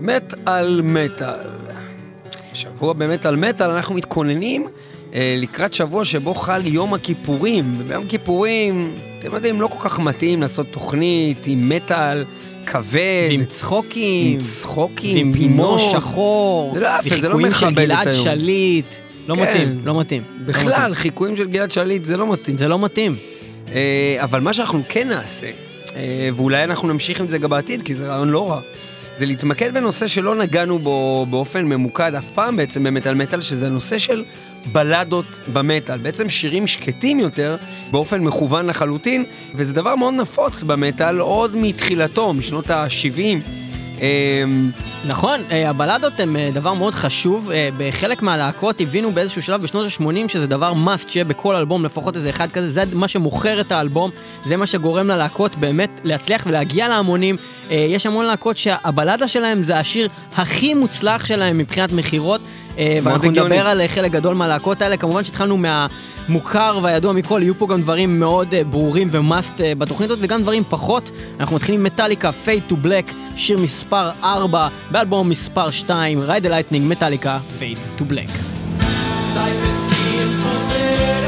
מת על מטאל. שבוע במטאל מטאל אנחנו מתכוננים אה, לקראת שבוע שבו חל יום הכיפורים. וביום כיפורים, אתם יודעים, לא כל כך מתאים לעשות תוכנית עם מטאל כבד. ועם צחוקים. עם צחוקים, ועם פינות. פינו שחור. זה לא יפה, זה לא וחיקויים של מכבד את גלעד היום. שליט. לא כן. מתאים, לא מתאים. לא בכלל, מתאים. חיקויים של גלעד שליט זה לא מתאים. זה לא מתאים. אה, אבל מה שאנחנו כן נעשה, ואולי אנחנו נמשיך עם זה גם בעתיד, כי זה רעיון לא רע, זה להתמקד בנושא שלא נגענו בו באופן ממוקד אף פעם בעצם במטאל מטאל, שזה הנושא של בלדות במטאל. בעצם שירים שקטים יותר, באופן מכוון לחלוטין, וזה דבר מאוד נפוץ במטאל עוד מתחילתו, משנות ה-70. נכון, אה, הבלדות הן אה, דבר מאוד חשוב. אה, בחלק מהלהקות הבינו באיזשהו שלב בשנות ה-80 שזה דבר must שיהיה בכל אלבום, לפחות איזה אחד כזה. זה מה שמוכר את האלבום, זה מה שגורם ללהקות באמת להצליח ולהגיע להמונים. יש המון להקות שהבלדה שלהם זה השיר הכי מוצלח שלהם מבחינת מכירות. אה, ואנחנו. נדבר על אה, חלק גדול מהלהקות האלה. כמובן שהתחלנו מהמוכר והידוע מכל, יהיו פה גם דברים מאוד אה, ברורים ומאסט בתוכנית הזאת, וגם דברים פחות. אנחנו מתחילים עם מטאליקה, Fade to Black, שיר מספר 4, באלבום מספר 2, Ride the Lightning, מטאליקה, Fade to Black. Life it seems will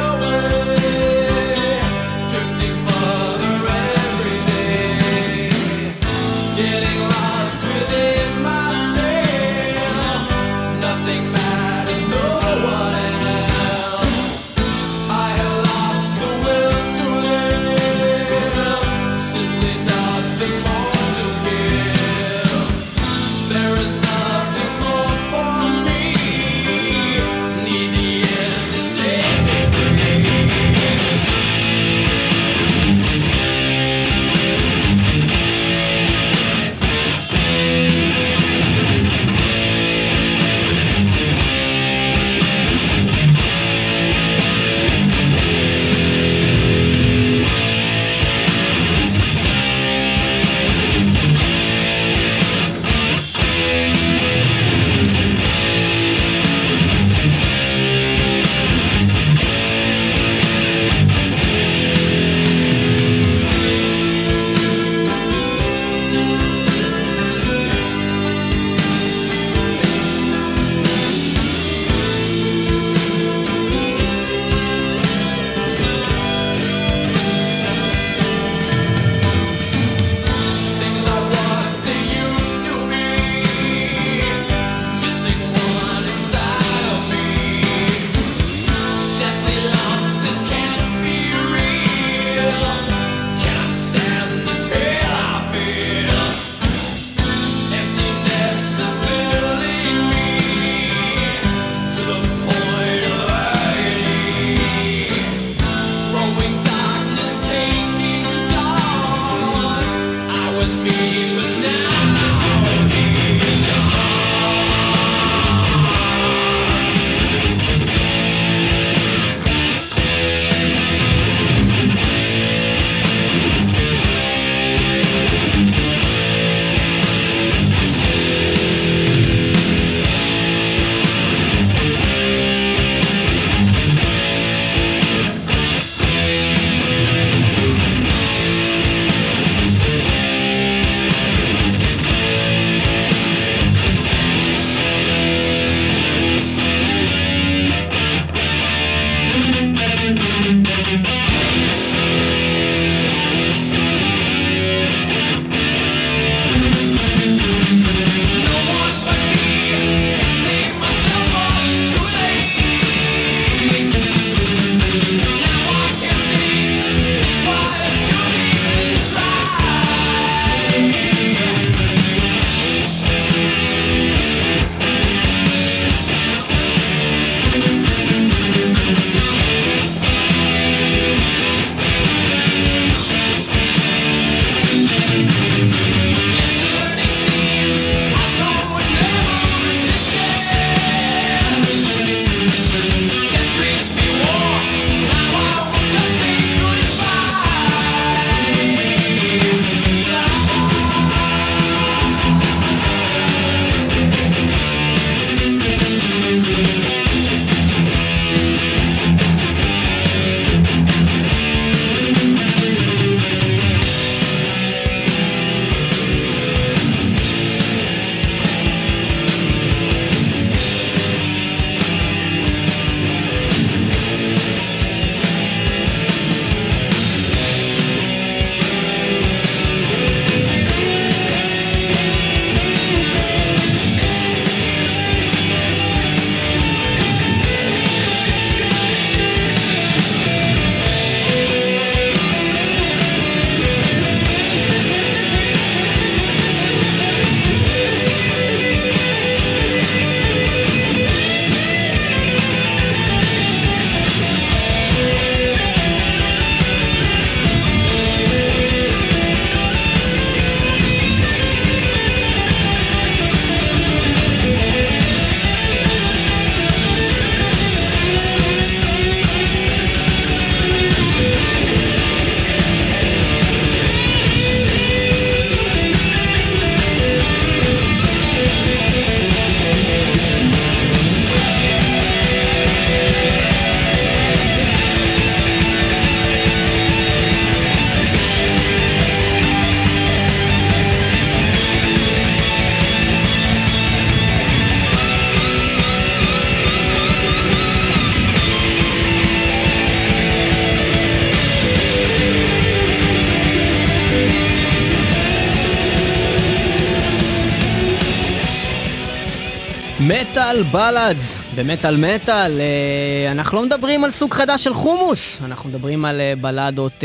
מטאל בלאדס, במטאל מטאל, אה, אנחנו לא מדברים על סוג חדש של חומוס, אנחנו מדברים על בלדות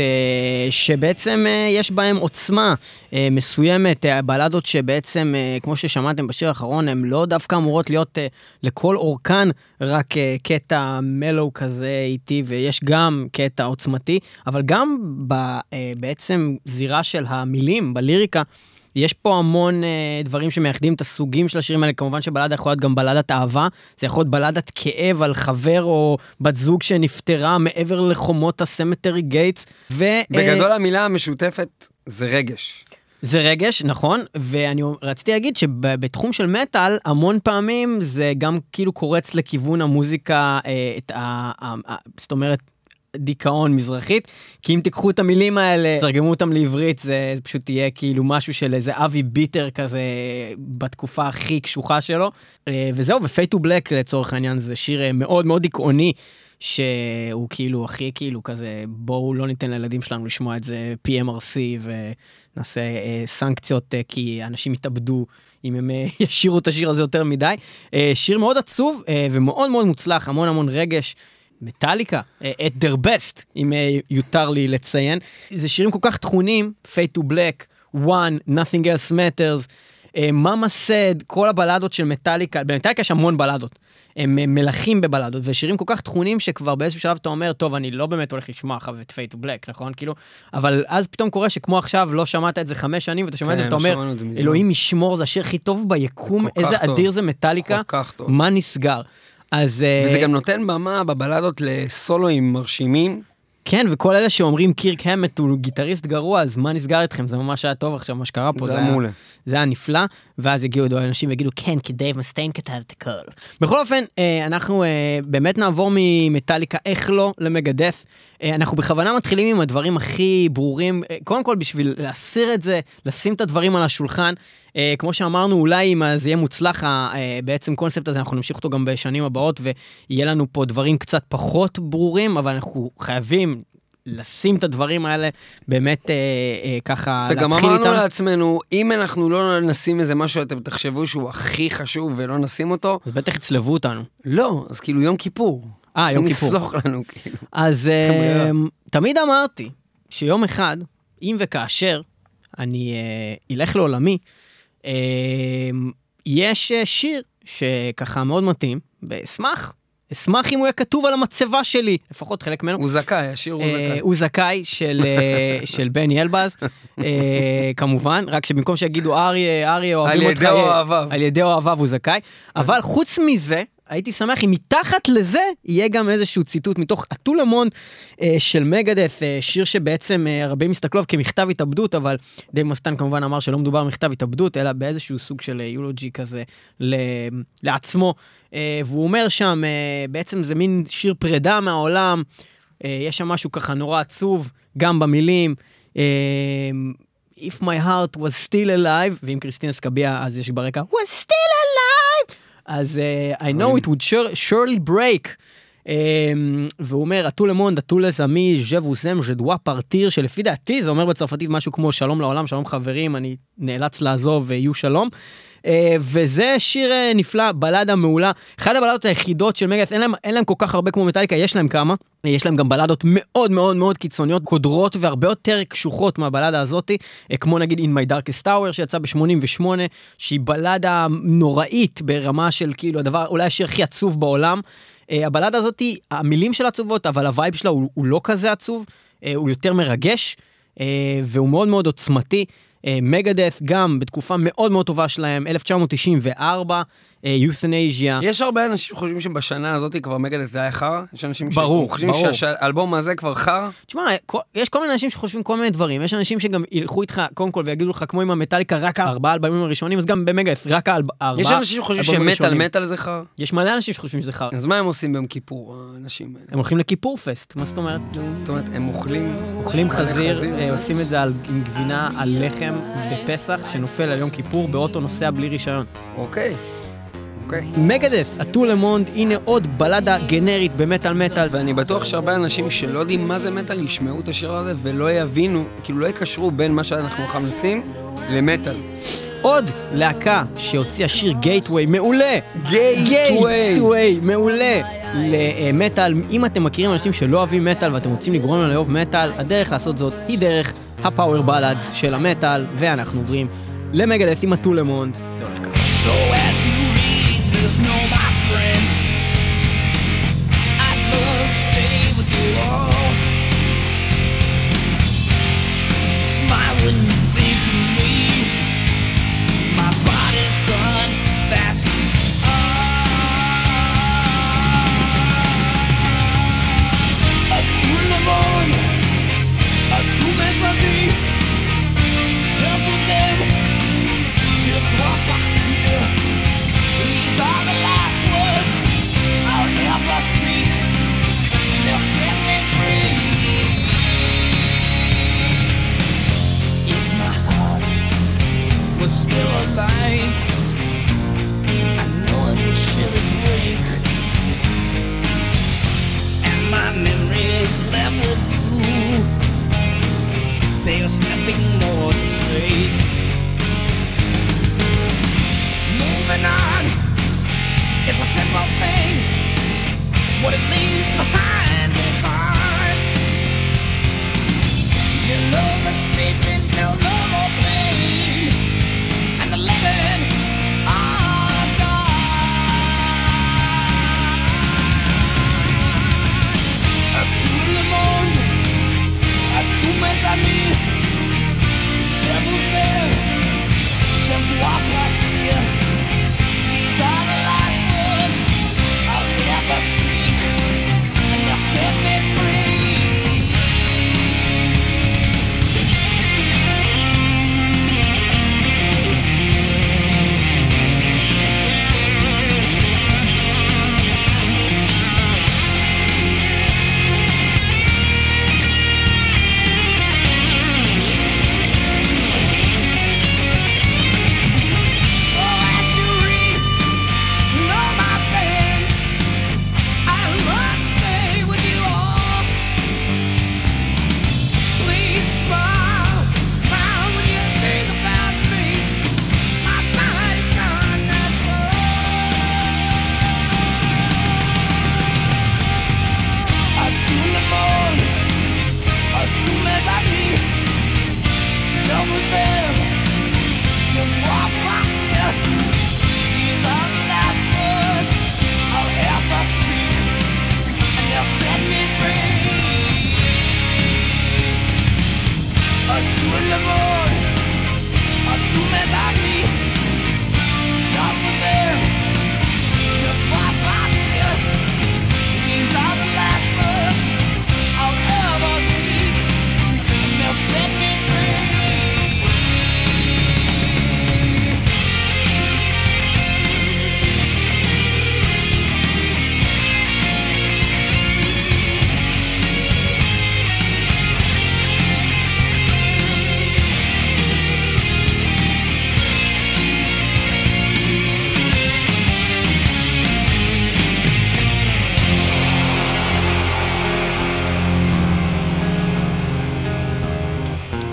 שבעצם יש בהן עוצמה אה, מסוימת, בלדות שבעצם, כמו ששמעתם בשיר האחרון, הן לא דווקא אמורות להיות אה, לכל אורכן רק קטע מלו כזה איטי, ויש גם קטע עוצמתי, אבל גם בעצם זירה של המילים, בליריקה, יש פה המון אה, דברים שמייחדים את הסוגים של השירים האלה, כמובן שבלדה יכולה להיות גם בלדת אהבה, זה יכול להיות בלדת כאב על חבר או בת זוג שנפטרה מעבר לחומות הסמטרי גייטס. ו, אה, בגדול המילה המשותפת זה רגש. זה רגש, נכון, ואני רציתי להגיד שבתחום של מטאל, המון פעמים זה גם כאילו קורץ לכיוון המוזיקה, אה, את ה... ה- ה- זאת אומרת, דיכאון מזרחית, כי אם תיקחו את המילים האלה, תרגמו אותם לעברית, זה, פשוט יהיה כאילו משהו של איזה אבי ביטר כזה בתקופה הכי קשוחה שלו. אה, וזהו, ו-Fade to Black לצורך העניין זה שיר אה, מאוד מאוד דיכאוני. שהוא כאילו הכי כאילו כזה בואו לא ניתן לילדים שלנו לשמוע את זה PMRC ונעשה אה, סנקציות אה, כי אנשים יתאבדו אם הם אה, ישירו את השיר הזה יותר מדי. אה, שיר מאוד עצוב אה, ומאוד מאוד מוצלח, המון המון רגש. מטאליקה, at their best, אם אה, יותר לי לציין. זה שירים כל כך תכונים, Fade to Black, One, Nothing else matters, מאמה סד, כל הבלדות של מטאליקה, במטאליקה יש המון בלדות. הם אה, מלכים בבלדות, ושירים כל כך תכונים שכבר באיזשהו שלב אתה אומר, טוב, אני לא באמת הולך לשמוע עכשיו את to Black, נכון? כאילו, אבל אז פתאום קורה שכמו עכשיו, לא שמעת את זה חמש שנים, ואתה שומע את זה כן, ואתה לא אומר, את. אלוהים ישמור, זה השיר הכי טוב ביקום, איזה. אדיר זה מטאליקה. מה נסגר. אז... אה, וזה גם נותן במה בבלדות לסולואים מרשימים. כן, וכל אלה שאומרים קירק המט הוא גיטריסט גרוע, אז מה נסגר איתכם? זה ממש היה טוב עכשיו, מה שקרה פה. זה היה- מעולה. זה היה נפלא, ואז הגיעו עוד אנשים ויגידו, כן, כי דייב מסטיין כתב את הכל. בכל אופן, אה, אנחנו אה, באמת נעבור ממטאליקה איך לא למגאדת'. אה, אנחנו בכוונה מתחילים עם הדברים הכי ברורים, קודם כל בשביל להסיר את זה, לשים את הדברים על השולחן. אה, כמו שאמרנו, אולי אם זה יהיה מוצלח, אה, בעצם קונספט הזה, אנחנו נמשיך אותו גם בשנים הבאות, ויהיה לנו פה דברים קצת פחות ברורים, אבל אנחנו חייבים לשים את הדברים האלה באמת אה, אה, ככה, וגם להתחיל אמרנו איתם. לעצמנו, אם אנחנו לא נשים איזה משהו, אתם תחשבו שהוא הכי חשוב ולא נשים אותו, אז בטח יצלבו אותנו. לא, אז כאילו יום כיפור. אה, יום כיפור. נסלוח לנו, כאילו. אז uh, תמיד אמרתי שיום אחד, אם וכאשר אני uh, אלך לעולמי, יש uh, שיר שככה מאוד מתאים, ואשמח, אשמח אם הוא יהיה כתוב על המצבה שלי, לפחות חלק ממנו. הוא זכאי, השיר הוא אה, זכאי. הוא זכאי של, אה, של בני אלבז, אה, כמובן, רק שבמקום שיגידו אריה, אריה אוהבים אותך, אה. על ידי אוהביו הוא זכאי, אבל חוץ מזה, הייתי שמח אם מתחת לזה יהיה גם איזשהו ציטוט מתוך A Tout le Monde אה, של מגדת', אה, שיר שבעצם אה, רבים הסתכלו עליו כמכתב התאבדות, אבל דייב מסטיין כמובן אמר שלא מדובר במכתב התאבדות, אלא באיזשהו סוג של אה, eulogy כזה ל- לעצמו. אה, והוא אומר שם, אה, בעצם זה מין שיר פרידה מהעולם, אה, יש שם משהו ככה נורא עצוב, גם במילים. אה, If my heart was still alive, ועם כריסטינה סקאביה אז יש ברקע, was still alive, אז uh, I know it would sure, surely break. Um, והוא אומר, אטו למונד, אטו לזמי, ז'ה ווזם, ז'דווה פרטיר, שלפי דעתי זה אומר בצרפתית משהו כמו שלום לעולם, שלום חברים, אני נאלץ לעזוב ויהיו שלום. Uh, וזה שיר uh, נפלא, בלדה מעולה. אחת הבלדות היחידות של מגאס, אין אין להם כל כך הרבה כמו מטאליקה, יש להם כמה. אה, יש להם גם בלדות מאוד מאוד מאוד קיצוניות, קודרות והרבה יותר קשוחות מהבלדה הזאתי, אה, כמו נגיד In My Darkest Tower שיצא ב-88, שהיא בלדה נוראית ברמה של כאילו הדבר, אולי השיר הכי עצוב בעולם. אה, הבלדה הזאתי, המילים שלה עצובות, אבל הווייב שלה הוא, הוא לא כזה עצוב, אה, הוא יותר מרגש, אה, והוא מאוד מאוד עוצמתי. מגדת' גם בתקופה מאוד מאוד טובה שלהם, 1994, Youthanasia. יש הרבה אנשים שחושבים שבשנה הזאת כבר מגדת' זה היה חרא? יש אנשים שחושבים. שהאלבום הזה כבר חרא? תשמע, יש כל מיני אנשים שחושבים כל מיני דברים, יש אנשים שגם ילכו איתך, קודם כל, ויגידו לך, כמו עם המטאליקה, רק הארבעה אלבמים הראשונים, אז גם במגדת', רק הארבע- הארבעה... יש אנשים שחושבים שמטאל. מטאל זה חרא? יש מלא אנשים שחושבים שזה חרא. אז מה הם עושים ביום כיפור, האנשים האלה? הם הולכים לכיפור פסט, מה זאת אומרת? זאת אומרת, הם אוכלים... אוכלים חזיר. אה, עושים את זה על- עם גבינה על לחם בפסח, שנופל על יום כיפור באוטו נוסע בלי רישיון. אוקיי. אוקיי. מגדס, אטו למונד, הנה עוד בלדה גנרית במטאל מטאל. ואני בטוח שהרבה אנשים שלא יודעים מה זה מטאל ישמעו את השיר הזה ולא יבינו, כאילו לא יקשרו בין מה שאנחנו הולכים לשים למטאל. עוד להקה שהוציאה שיר גייטווי מעולה. גייטווי. גייטווי, מעולה. למטאל, אם אתם מכירים אנשים שלא אוהבים מטאל ואתם רוצים לגרום להם לאהוב מטאל, הדרך לעשות זאת היא דרך הפאוור בלאדס של המטאל, ואנחנו עוברים למגלס עם הטולמונד. זה הולך ככה. no Moving on is a simple thing. What it leaves behind is hard. You know the sleeping no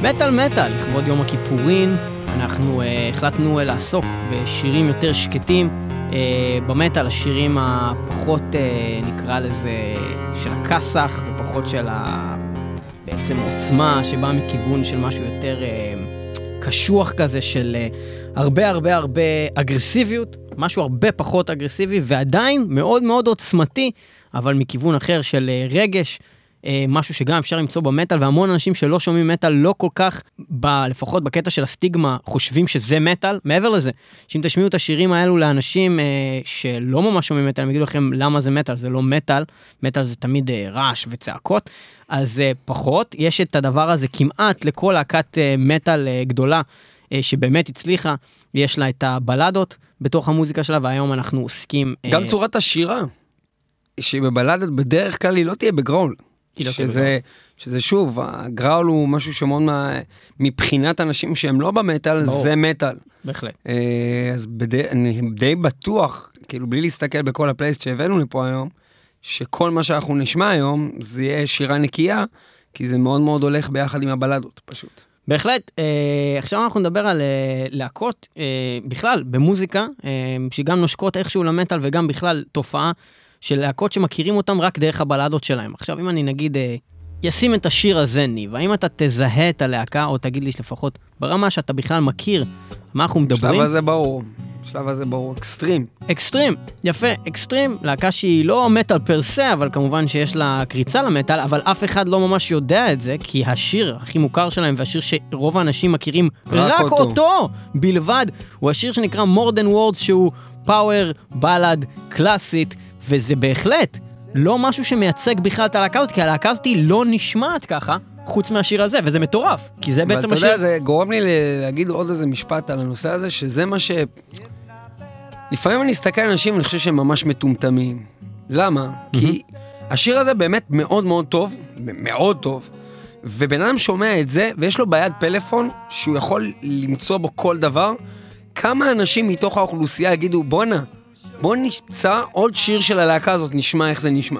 מטאל מטאל, לכבוד יום הכיפורים, אנחנו uh, החלטנו uh, לעסוק בשירים יותר שקטים. Uh, במטאל השירים הפחות, uh, נקרא לזה, של הכסח, ופחות של ה... בעצם עוצמה, שבאה מכיוון של משהו יותר uh, קשוח כזה, של uh, הרבה הרבה הרבה אגרסיביות, משהו הרבה פחות אגרסיבי, ועדיין מאוד מאוד עוצמתי, אבל מכיוון אחר של uh, רגש. אה, משהו שגם אפשר למצוא במטאל, והמון אנשים שלא שומעים מטאל לא כל כך, ב, לפחות בקטע של הסטיגמה, חושבים שזה מטאל. מעבר לזה, שאם תשמיעו את השירים האלו לאנשים אה, שלא ממש שומעים מטאל, הם יגידו לכם למה זה מטאל, זה לא מטאל, מטאל זה תמיד אה, רעש וצעקות, אז אה, פחות. יש את הדבר הזה כמעט לכל להקת אה, מטאל אה, גדולה. אה, שבאמת הצליחה, יש לה את הבלדות בתוך המוזיקה שלה, והיום אנחנו עוסקים... אה, גם צורת השירה, שבבלדת בדרך כלל היא לא תהיה בגרול. לא שזה, שזה שוב, הגראול הוא משהו שמאוד מה, מבחינת אנשים שהם לא במטאל, ברור. זה מטאל. בהחלט. אה, אז בדי, אני די בטוח, כאילו בלי להסתכל בכל הפלייסט שהבאנו לפה היום, שכל מה שאנחנו נשמע היום זה יהיה שירה נקייה, כי זה מאוד מאוד הולך ביחד עם הבלדות, פשוט. בהחלט. אה, עכשיו אנחנו נדבר על אה, להקות, אה, בכלל, במוזיקה, אה, שגם נושקות איכשהו למטאל וגם בכלל תופעה של להקות שמכירים אותם רק דרך הבלדות שלהם. עכשיו, אם אני נגיד אה, ישים את השיר הזה, ניב, האם אתה תזהה את הלהקה, או תגיד לי לפחות ברמה שאתה בכלל מכיר מה אנחנו מדברים? בשלב הזה ברור. בשלב הזה ברור. אקסטרים. אקסטרים, יפה, אקסטרים, להקה שהיא לא מטאל פר סה, אבל כמובן שיש לה קריצה למטאל, אבל אף אחד לא ממש יודע את זה, כי השיר הכי מוכר שלהם, והשיר שרוב האנשים מכירים רק רק, אותו. אותו. בלבד, הוא השיר שנקרא more than words, שהוא פאוור, בלאד, קלאסית, וזה בהחלט לא משהו שמייצג בכלל את הלהקה הזאת, כי הלהקה הזאת לא נשמעת ככה, חוץ מהשיר הזה, וזה מטורף, כי זה בעצם ואתה השיר... יודע, זה גורם לי להגיד עוד איזה משפט על הנושא הזה, שזה מה ש... לפעמים אני אסתכל על אנשים ואני חושב שהם ממש מטומטמים. למה? כי השיר הזה באמת מאוד מאוד טוב, מאוד טוב, ובן אדם שומע את זה, ויש לו ביד פלאפון, שהוא יכול למצוא בו כל דבר, כמה אנשים מתוך האוכלוסייה יגידו, בואנה, בוא נמצא עוד שיר של הלהקה הזאת, נשמע איך זה נשמע.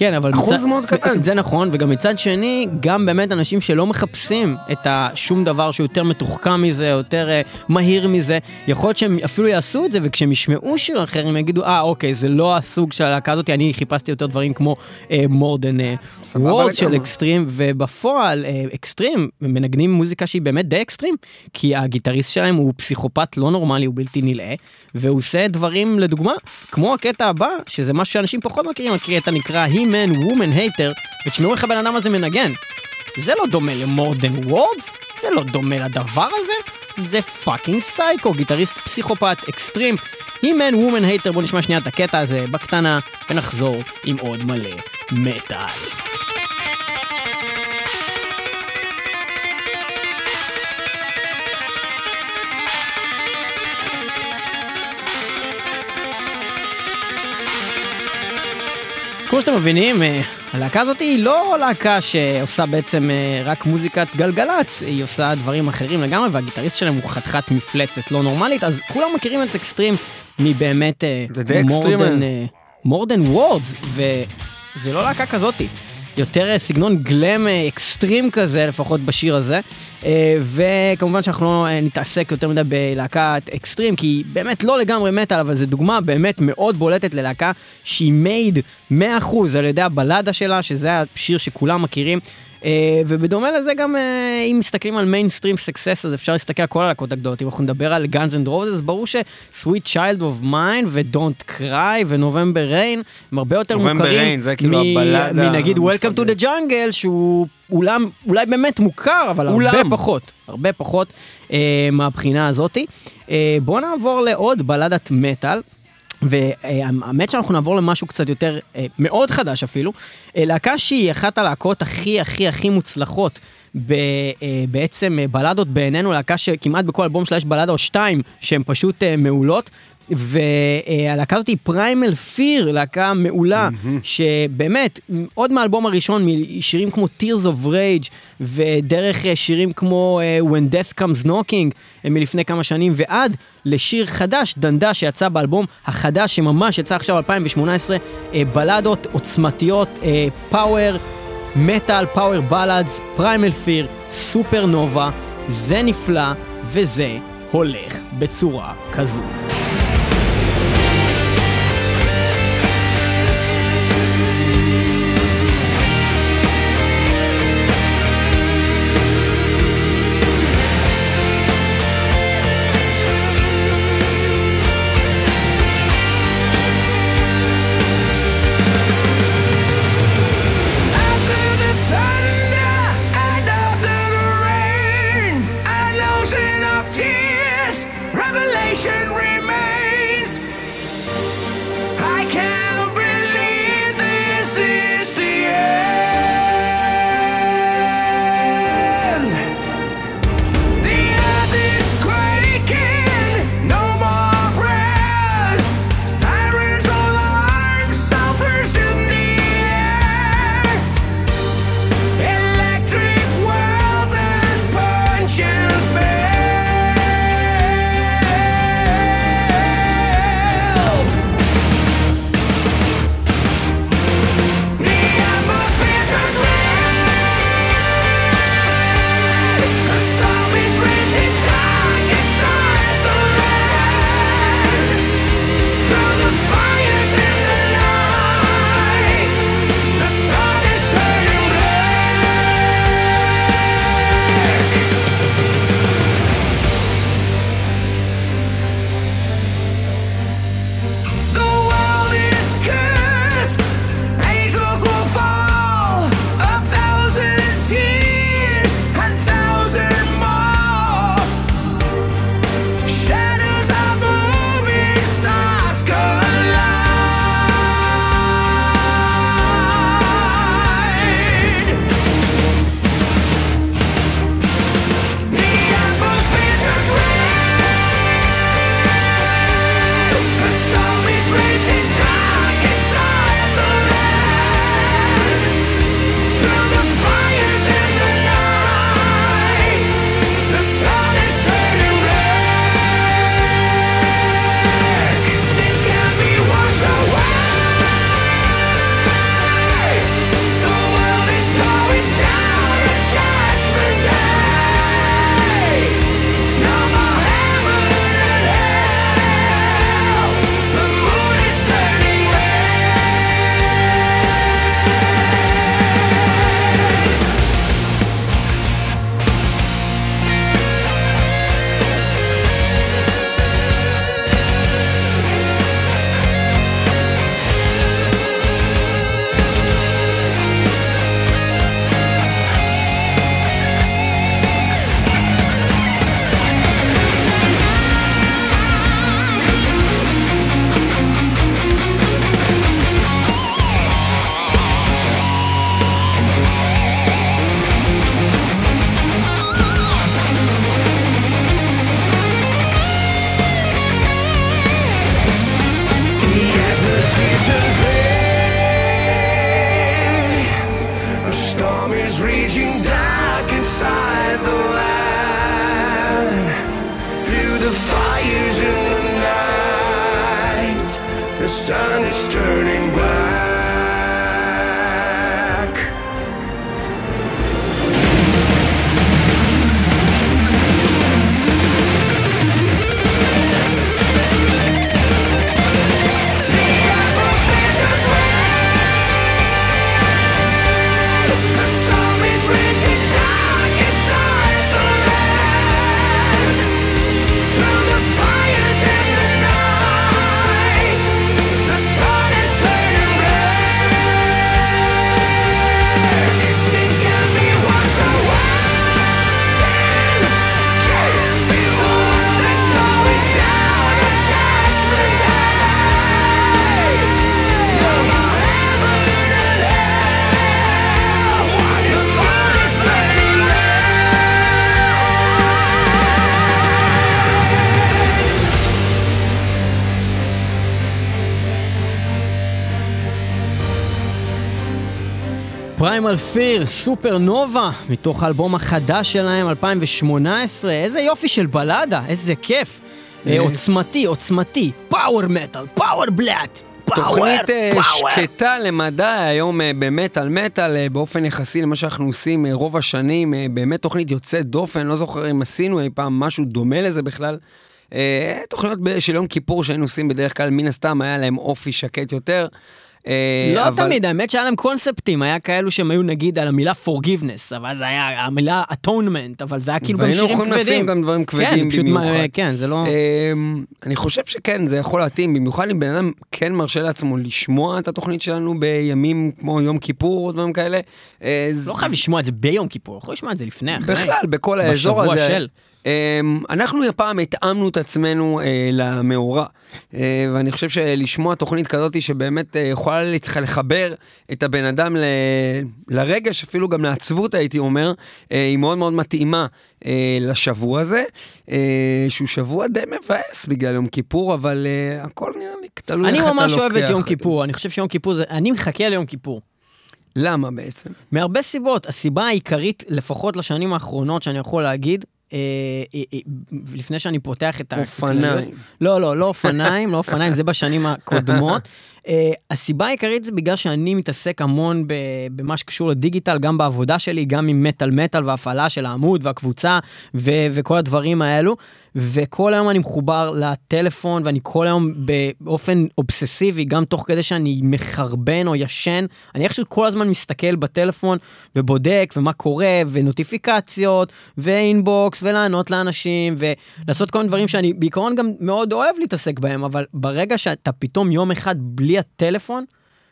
כן, אבל... אחוז מאוד קטן. זה נכון, וגם מצד שני, גם באמת אנשים שלא מחפשים את השום דבר שהוא יותר מתוחכם מזה, יותר uh, מהיר מזה, יכול להיות שהם אפילו יעשו את זה, וכשהם ישמעו שיר אחר, הם יגידו, אה, אוקיי, זה לא הסוג של הלהקה הזאת, אני חיפשתי יותר דברים כמו uh, than uh, סבבה words של. אקסטרים, ובפועל, uh, אקסטרים, הם מנגנים מוזיקה שהיא באמת די אקסטרים, כי הגיטריסט שלהם הוא פסיכופת לא נורמלי, הוא בלתי נלאה, והוא עושה דברים, לדוגמה, כמו הקטע הבא, שזה משהו שאנשים פחות מכירים, הקטע נקרא He-Man Woman Hater, ותשמעו איך הבן אדם הזה מנגן. זה לא דומה than words, זה לא דומה לדבר הזה, זה פאקינג סייקו, גיטריסט פסיכופת אקסטרים. He-Man Woman Hater, בואו נשמע שנייה את הקטע הזה בקטנה, ונחזור עם עוד מלא מטאל. כמו שאתם מבינים, אה, הלהקה הזאת היא לא להקה שעושה בעצם אה, רק מוזיקת גלגלצ, היא עושה דברים אחרים לגמרי, והגיטריסט שלהם הוא חתיכת מפלצת לא נורמלית, אז כולם מכירים את אקסטרים מבאמת than words, וזה לא להקה כזאתי. יותר אה, סגנון glam אה, אקסטרים כזה, לפחות בשיר הזה. אה, וכמובן שאנחנו לא נתעסק יותר מדי בלהקת אקסטרים, כי היא באמת לא לגמרי מטאל, אבל זו דוגמה באמת מאוד בולטת ללהקה שהיא made 100% על ידי הבלדה שלה, שזה השיר שכולם מכירים. אה, ובדומה לזה גם אה, אם מסתכלים על mainstream success אז אפשר להסתכל על כל הלהקות הגדולות אם אנחנו נדבר על Guns and Roses ברור ש-Sweet Child of Mine ו-Don't Cry ו-November Rain הם הרבה יותר November מוכרים Rain, זה כאילו מנגיד Welcome to the Jungle שהוא אולי, אולי באמת מוכר אבל הרבה אולם. פחות הרבה פחות אה, מהבחינה הזאתי אה, בואו נעבור לעוד בלדת מטאל. והאמת שאנחנו נעבור למשהו קצת יותר, אה, מאוד חדש אפילו, אה, להקה שהיא אחת הלהקות הכי הכי הכי מוצלחות. ב, אה, בעצם בלדות בעינינו, להקה שכמעט בכל אלבום שלה יש בלדה או שתיים שהן פשוט מעולות. והלהקה הזאת היא Primal Fear, להקה מעולה, שבאמת, עוד מהאלבום הראשון, משירים כמו Tears of Rage, ודרך אה, שירים כמו אה, When Death Comes Knocking, מלפני כמה שנים, ועד לשיר חדש, דנדה, שיצא באלבום החדש, שממש יצא עכשיו 2018, אה, בלדות עוצמתיות, power, metal, power ballads, Primal Fear, Supernova, זה נפלא, וזה הולך בצורה כזו. פריימל פיר, סופר נובה, מתוך האלבום החדש שלהם, 2018. איזה יופי של בלדה, איזה כיף. אה, עוצמתי, עוצמתי, פאוור מטאל, פאוור בלאט. תוכנית אה, שקטה למדי, היום אה, במטאל מטאל, אה, באופן יחסי למה שאנחנו עושים אה, רוב השנים, אה, באמת תוכנית יוצאת דופן, לא זוכר אם עשינו אי פעם משהו דומה לזה בכלל. אה, תוכניות של יום כיפור שהיינו עושים בדרך כלל, מן הסתם היה להם אופי שקט יותר. אה, לא אבל- תמיד, האמת שהיה להם קונספטים, היה כאלו שהם היו נגיד על המילה forgiveness, אבל זה היה המילה atonement, אבל זה היה כאילו גם והיינו שירים יכולים לשים כבדים. גם דברים כן, כבדים מה- במיוחד. כן, זה לא... אמ, אני חושב שכן, זה יכול להתאים, במיוחד אם בן אדם כן מרשה לעצמו לשמוע את התוכנית שלנו בימים כמו יום כיפור או דברים כאלה. אה, לא חייב לשמוע את זה ביום כיפור, יכול לשמוע את זה לפני, אחרי. בכלל, בכל האזור בשבוע הזה. של. אמ, אנחנו הפעם התאמנו את עצמנו אה, למאורע, אה, ואני חושב שלשמוע תוכנית כזאת שבאמת אה, יכולה לחבר את הבן אדם ל... לרגש, אפילו גם לעצבות הייתי אומר, היא מאוד מאוד מתאימה לשבוע הזה, שהוא שבוע די מבאס בגלל יום כיפור, אבל הכל נראה לי תלוי אני איך אתה ממש אוהב את לוקח יום. כיפור, אני חושב שיום כיפור זה... אני מחכה ליום כיפור. למה בעצם? מהרבה סיבות. הסיבה העיקרית, לפחות לשנים האחרונות, שאני יכול להגיד, לפני שאני פותח את ה... אופניים. לא, לא, לא אופניים, לא אופניים, זה בשנים הקודמות. אה, הסיבה העיקרית זה בגלל שאני מתעסק המון במה שקשור לדיגיטל, גם בעבודה שלי, גם עם מטאל מטאל והפעלה של העמוד והקבוצה ו- וכל הדברים האלו. וכל היום אני מחובר לטלפון ואני כל היום באופן אובססיבי, גם תוך כדי שאני מחרבן או ישן, אני איכשהו כל הזמן מסתכל בטלפון ובודק ומה קורה ונוטיפיקציות ואינבוקס ולענות לאנשים ולעשות כל מיני דברים שאני בעיקרון גם מאוד אוהב להתעסק בהם, אבל ברגע שאתה פתאום יום אחד בלי הטלפון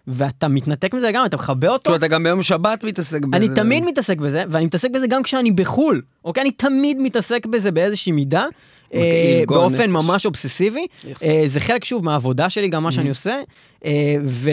ואתה מתנתק מזה לגמרי, אתה מכבה אותו, אתה גם ביום שבת מתעסק בזה. אני תמיד מתעסק בזה, ואני מתעסק בזה גם כשאני בחו"ל, אוקיי? אני תמיד מתעסק בזה באיזושהי מידה, אה, מגעיל גועל באופן. ממש אובססיבי. אה, זה חלק, שוב, מהעבודה שלי, גם מה שאני עושה, אה, ו-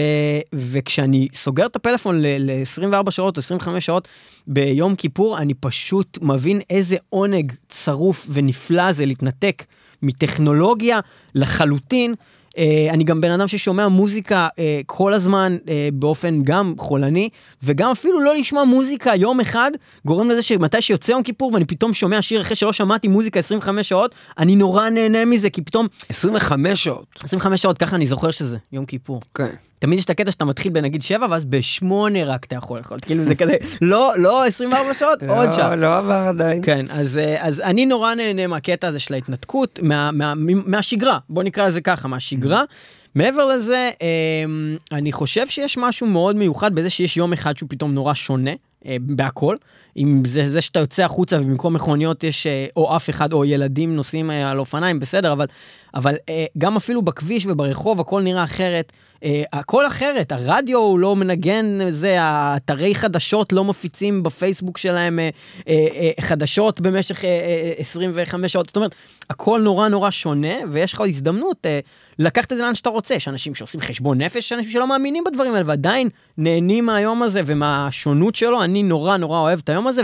וכשאני סוגר את הפלאפון ל-24 שעות או 25 שעות ביום כיפור, אני פשוט מבין איזה עונג צרוף ונפלא זה להתנתק מטכנולוגיה לחלוטין. אה, אני גם בן אדם ששומע מוזיקה אה, כל הזמן אה, באופן גם חולני, וגם אפילו לא לשמוע מוזיקה יום אחד, גורם לזה שמתי שיוצא יום כיפור ואני פתאום שומע שיר אחרי שלא שמעתי מוזיקה 25 שעות, אני נורא נהנה מזה, כי פתאום 25 שעות. 25 שעות, ככה אני זוכר שזה יום כיפור. כן. תמיד יש את הקטע שאתה מתחיל בנגיד 7 ואז ב-8 רק אתה יכול לאכול, כאילו זה כזה, לא, לא 24 שעות, עוד לא, שעה. לא עבר עדיין. כן, אז, אה, אז אני נורא נהנה מהקטע הזה של ההתנתקות, מה, מה, מהשגרה, בוא נקרא לזה ככה, מהשגרה. מעבר לזה, אה, אני חושב שיש משהו מאוד מיוחד בזה שיש יום אחד שהוא פתאום נורא שונה. אה, בהכל, אם זה זה שאתה יוצא החוצה ובמקום מכוניות יש אה, או אף אחד או ילדים נוסעים אה, על אופניים, בסדר, אבל, אבל אה, גם אפילו בכביש וברחוב הכל נראה אחרת, הכל אחרת, הרדיו הוא לא מנגן, זה, האתרי חדשות לא מפיצים בפייסבוק שלהם חדשות במשך אה, אה, 25 שעות, זאת אומרת, הכל נורא נורא שונה, ויש לך הזדמנות לקחת את זה לאן שאתה רוצה. יש אנשים שעושים חשבון נפש, יש אנשים שלא מאמינים בדברים האלה, ועדיין נהנים מהיום הזה ומהשונות שלו, אני נורא נורא אוהב את היום הזה,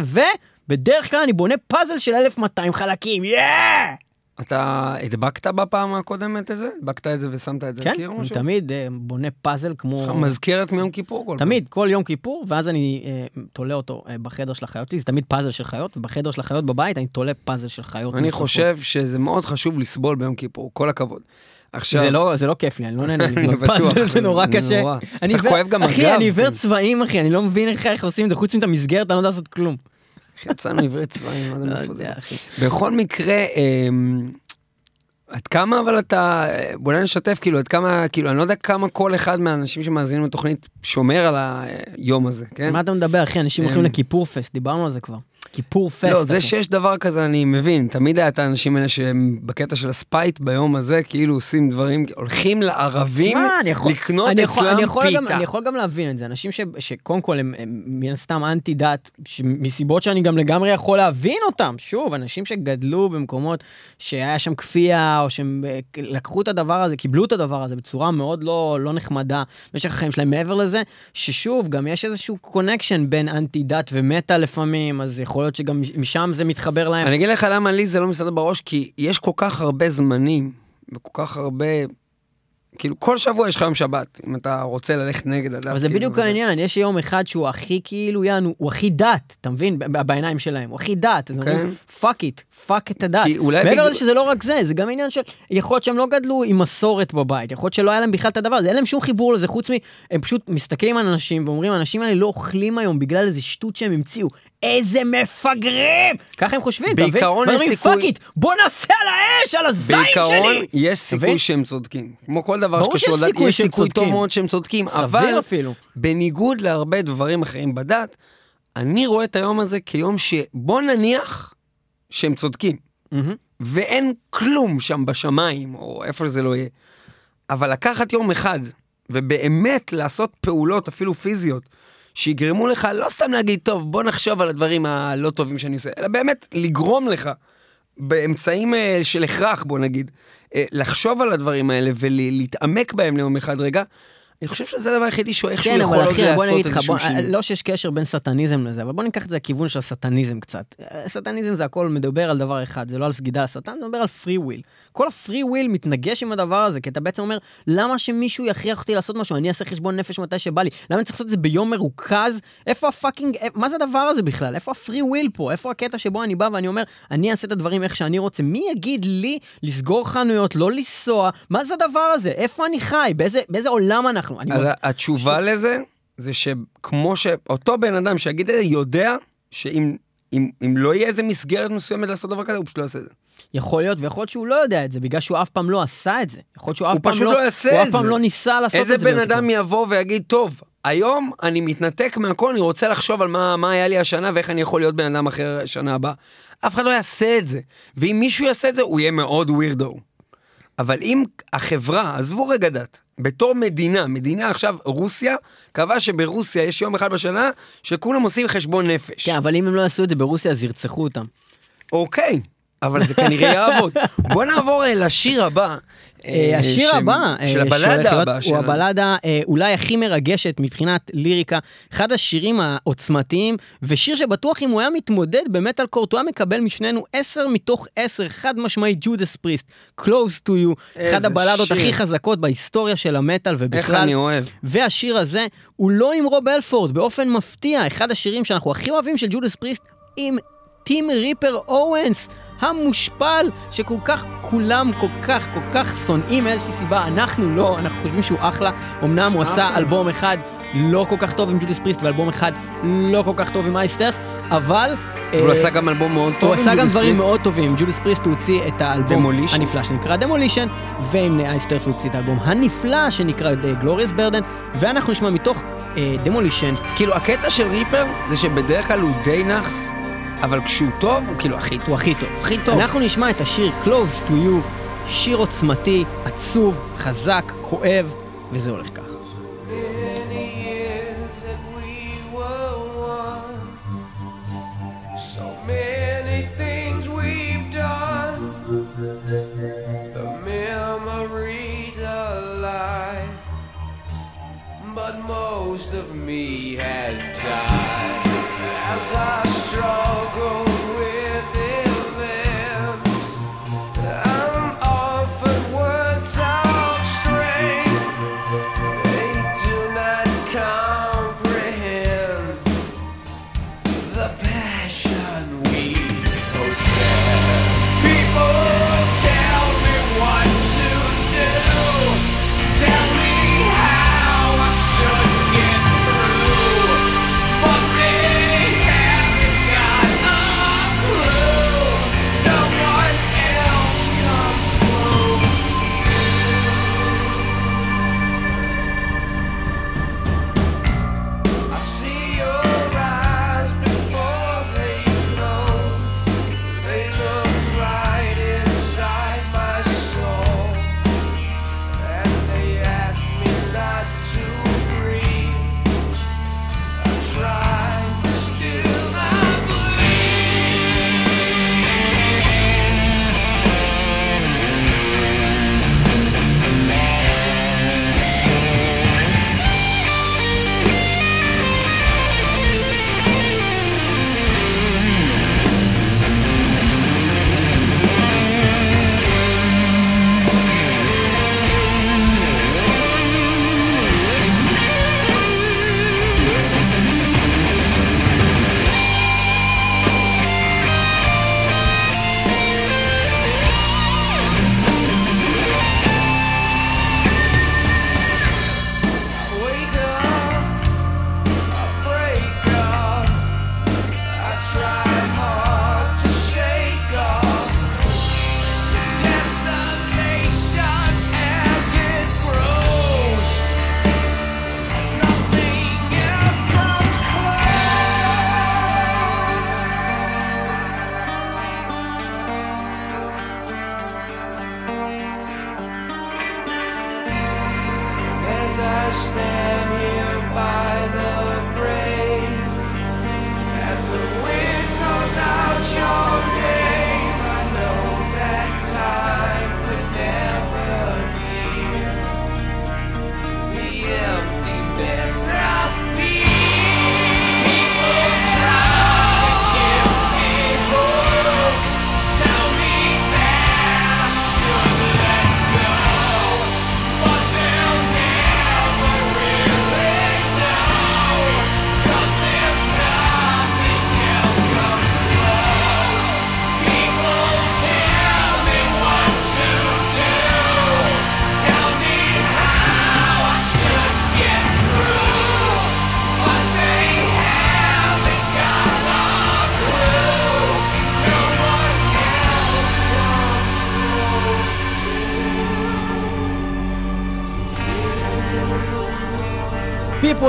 ובדרך כלל אני בונה פאזל של 1200 חלקים, יאה! אתה הדבקת בפעם הקודמת את זה? הדבקת את זה ושמת את זה כן, לקיר או אני משהו? תמיד אה, בונה פאזל כמו... יש לך מזכרת מיום כיפור כל פעם. תמיד, כל יום כיפור, ואז אני אה, תולה אותו אה, בחדר של החיות שלי, זה תמיד פאזל של חיות, ובחדר של החיות בבית אני תולה פאזל של חיות. אני. חושב שזה מאוד חשוב לסבול ביום כיפור, כל הכבוד. עכשיו, זה לא, זה לא כיף לי, אני לא נהנה לבנות פאזל, זה נורא קשה. נורא. אני אתה עיוור- כואב גם אחי, הגב. אני עיוור צבעים, אחי, אני לא מבין איך איך עושים את זה, חוץ מאת המסגרת, אני לא יודע לעשות כלום. יצאנו עברי צבעים, לא יודע אחי. בכל מקרה, אמ, עד כמה אבל אתה, בוא נשתף, כאילו, עד כמה, כאילו, אני לא יודע כמה כל אחד מהאנשים שמאזינים לתוכנית שומר על היום הזה, כן? מה אתה מדבר, אחי? אנשים הולכים אמ. לכיפור פסט, דיברנו על זה כבר. כיפור פסט, לא, זה אחי. שיש דבר כזה אני מבין, תמיד היה את האנשים האלה שהם בקטע של הספייט ביום הזה, כאילו עושים דברים, הולכים לערבים אני יכול- לקנות אני יכול- אצלם אני יכול גם- פיתה. אני יכול גם להבין את זה, אנשים ש- שקודם כל הם הם מן הסתם אנטי דת, מסיבות שאני גם לגמרי יכול להבין אותם. שוב, אנשים שגדלו במקומות שהיה שם כפייה, או שהם אה, לקחו את הדבר הזה, קיבלו את הדבר הזה בצורה מאוד לא לא נחמדה במשך החיים שלהם. מעבר לזה, ששוב, גם יש איזשהו connection בין אנטי דת ומטאל לפעמים, אז יכול להיות שגם משם זה מתחבר להם. אני אגיד לך למה לי זה לא מסתדר בראש, כי יש כל כך הרבה זמנים, וכל כך הרבה, כאילו, כל שבוע יש לך יום שבת, אם אתה רוצה ללכת נגד הדת. אבל זה כאילו, בדיוק וזה- העניין, יש יום אחד שהוא הכי כאילו, יענו, הוא הכי דת, אתה מבין? בעיניים שלהם, הוא הכי דת. אז הם אומרים, fuck it, fuck את הדת. כי אולי מעבר בגלל- לזה שזה לא רק זה, זה גם עניין של, יכול להיות שהם לא גדלו עם מסורת בבית, יכול להיות שלא היה להם בכלל את הדבר הזה, אין להם שום חיבור לזה, חוץ מ... הם פשוט מסתכלים על אנשים ואומרים, האנשים האלה לא אוכלים היום בגלל איזה שטות שהם המציאו. איזה מפגרים! ככה הם חושבים, אתה מבין? בעיקרון יש סיכוי- fuck it, בוא נעשה על האש, על הזין בעיקרון, שלי! יש סיכוי? שהם צודקים. כמו כל דבר שקשור לדת, יש סיכוי טוב. מאוד שהם צודקים, סביר אבל אפילו. בניגוד להרבה דברים אחרים בדת, אני רואה את היום הזה כיום שבוא נניח שהם צודקים, מהמם. ואין כלום שם בשמיים, או איפה שזה לא יהיה. אבל לקחת יום אחד, ובאמת לעשות פעולות, אפילו פיזיות, שיגרמו לך לא סתם להגיד, טוב, בוא נחשוב על הדברים הלא טובים שאני עושה, אלא באמת לגרום לך, באמצעים אה, של הכרח, בוא נגיד, אה, לחשוב על הדברים האלה ולהתעמק בהם ליום אחד רגע, אני חושב שזה הדבר היחידי שהוא איכשהו כן, יכול עוד לעשות איזשהו שינוי. לא שיש קשר בין סטניזם לזה, אבל בוא ניקח את זה לכיוון של הסטניזם קצת. אה, סטניזם זה הכל מדבר על דבר אחד, זה לא על סגידה לשטן, זה מדבר על free will. כל ה free will מתנגש עם הדבר הזה, כי אתה בעצם אומר, למה שמישהו יכריח אותי לעשות משהו? אני אעשה חשבון נפש מתי שבא לי. למה אני צריך לעשות את זה ביום מרוכז? איפה ה fucking, מה זה הדבר הזה בכלל? איפה ה free will פה? איפה הקטע שבו אני בא ואני אומר, אני אעשה את הדברים איך שאני רוצה? מי יגיד לי לסגור חנויות, לא לנסוע? מה זה הדבר הזה? איפה אני חי? באיזה, באיזה עולם אנחנו? אז מב- התשובה לזה, זה שכמו שאותו בן אדם שיגיד את זה, יודע שאם אם, אם לא יהיה איזה מסגרת מסוימת לעשות דבר כזה, הוא פשוט לא יעשה את זה. יכול להיות, ויכול להיות שהוא לא יודע את זה, בגלל שהוא אף פעם לא עשה את זה. יכול להיות שהוא אף פעם לא, לא יעשה הוא אף פעם זה. לא ניסה לעשות איזה את זה. בן באמת. אדם יבוא ויגיד, טוב, היום אני מתנתק מהכל, אני רוצה לחשוב על מה, מה היה לי השנה ואיך אני יכול להיות בן אדם אחר שנה הבאה. אף אחד לא יעשה את זה. ואם מישהו יעשה את זה, הוא יהיה מאוד ווירדו. אבל אם החברה, עזבו רגע דת, בתור מדינה, מדינה עכשיו, רוסיה, קבעה שברוסיה יש יום אחד בשנה שכולם עושים חשבון נפש. כן, אבל אם הם לא יעשו את זה ברוסיה, אז ירצחו אותם. אוקיי, אבל זה כנראה יעבוד. בוא נעבור אה, לשיר הבא. אה, אה, השיר הבא, של הבלדה הבאה הוא שלנו. הבלדה אה, אולי הכי מרגשת מבחינת ליריקה, אחד השירים העוצמתיים, ושיר שבטוח אם הוא היה מתמודד במטאל קורט, הוא היה מקבל משנינו 10 מתוך 10, חד משמעית ג'ודס פריסט, Close to you, אחד הבלדות שיר. הכי חזקות בהיסטוריה של המטאל איך ובכלל. אני אוהב. והשיר הזה הוא לא עם רוב אלפורד, באופן מפתיע, אחד השירים שאנחנו הכי אוהבים של ג'ודס פריסט, עם טים ריפר אורנס, המושפל, שכל כך, כולם כל כך, כל כך שונאים מאיזושהי סיבה, אנחנו לא, אנחנו חושבים שהוא אחלה, אמנם הוא עשה אלבום אחד לא כל כך טוב עם ג'ודס פריסט, ואלבום אחד לא כל כך טוב עם אייסטרף, אבל... הוא אה, עשה גם אלבום מאוד טוב. הוא עם עשה גם דברים פריסט. מאוד טובים, ג'ודס פריסט הוא הוציא את האלבום. הנפלא שנקרא דמולישן, ועם אייסטרף הוא הוציא את האלבום הנפלא שנקרא גלוריאס ברדן, ואנחנו נשמע מתוך דמולישן, כאילו, הקטע של ריפר זה שבדרך כלל הוא די נאחס, אבל כשהוא טוב, הוא כאילו הכי טוב. הוא הכי טוב. הכי טוב. אנחנו נשמע את השיר Close to You, שיר עוצמתי, עצוב, חזק, כואב, וזה הולך ככה. Most of me has died. As I struggle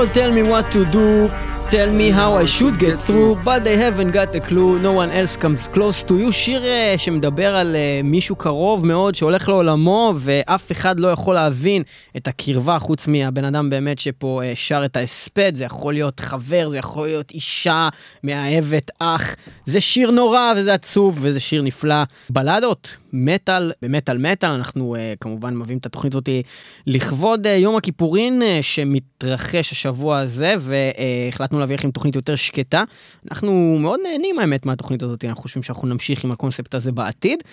People tell me what to do, tell me how I should get through, but they haven't got a clue, no one else comes close to you. שיר uh, שמדבר על uh, מישהו קרוב מאוד שהולך לעולמו, ואף אחד לא יכול להבין את הקרבה חוץ מהבן אדם באמת שפה uh, שר את ההספד. זה יכול להיות חבר, זה יכול להיות אישה, מאהבת, אח. זה שיר נורא וזה עצוב וזה שיר נפלא. בלדות, מטאל, במטאל מטאל, אנחנו uh, כמובן מביאים את התוכנית הזאת לכבוד uh, יום הכיפורין uh, שמתרחש השבוע הזה, והחלטנו להביא לכם תוכנית יותר שקטה. אנחנו מאוד נהנים האמת מהתוכנית הזאת, אנחנו חושבים שאנחנו נמשיך עם הקונספט הזה בעתיד.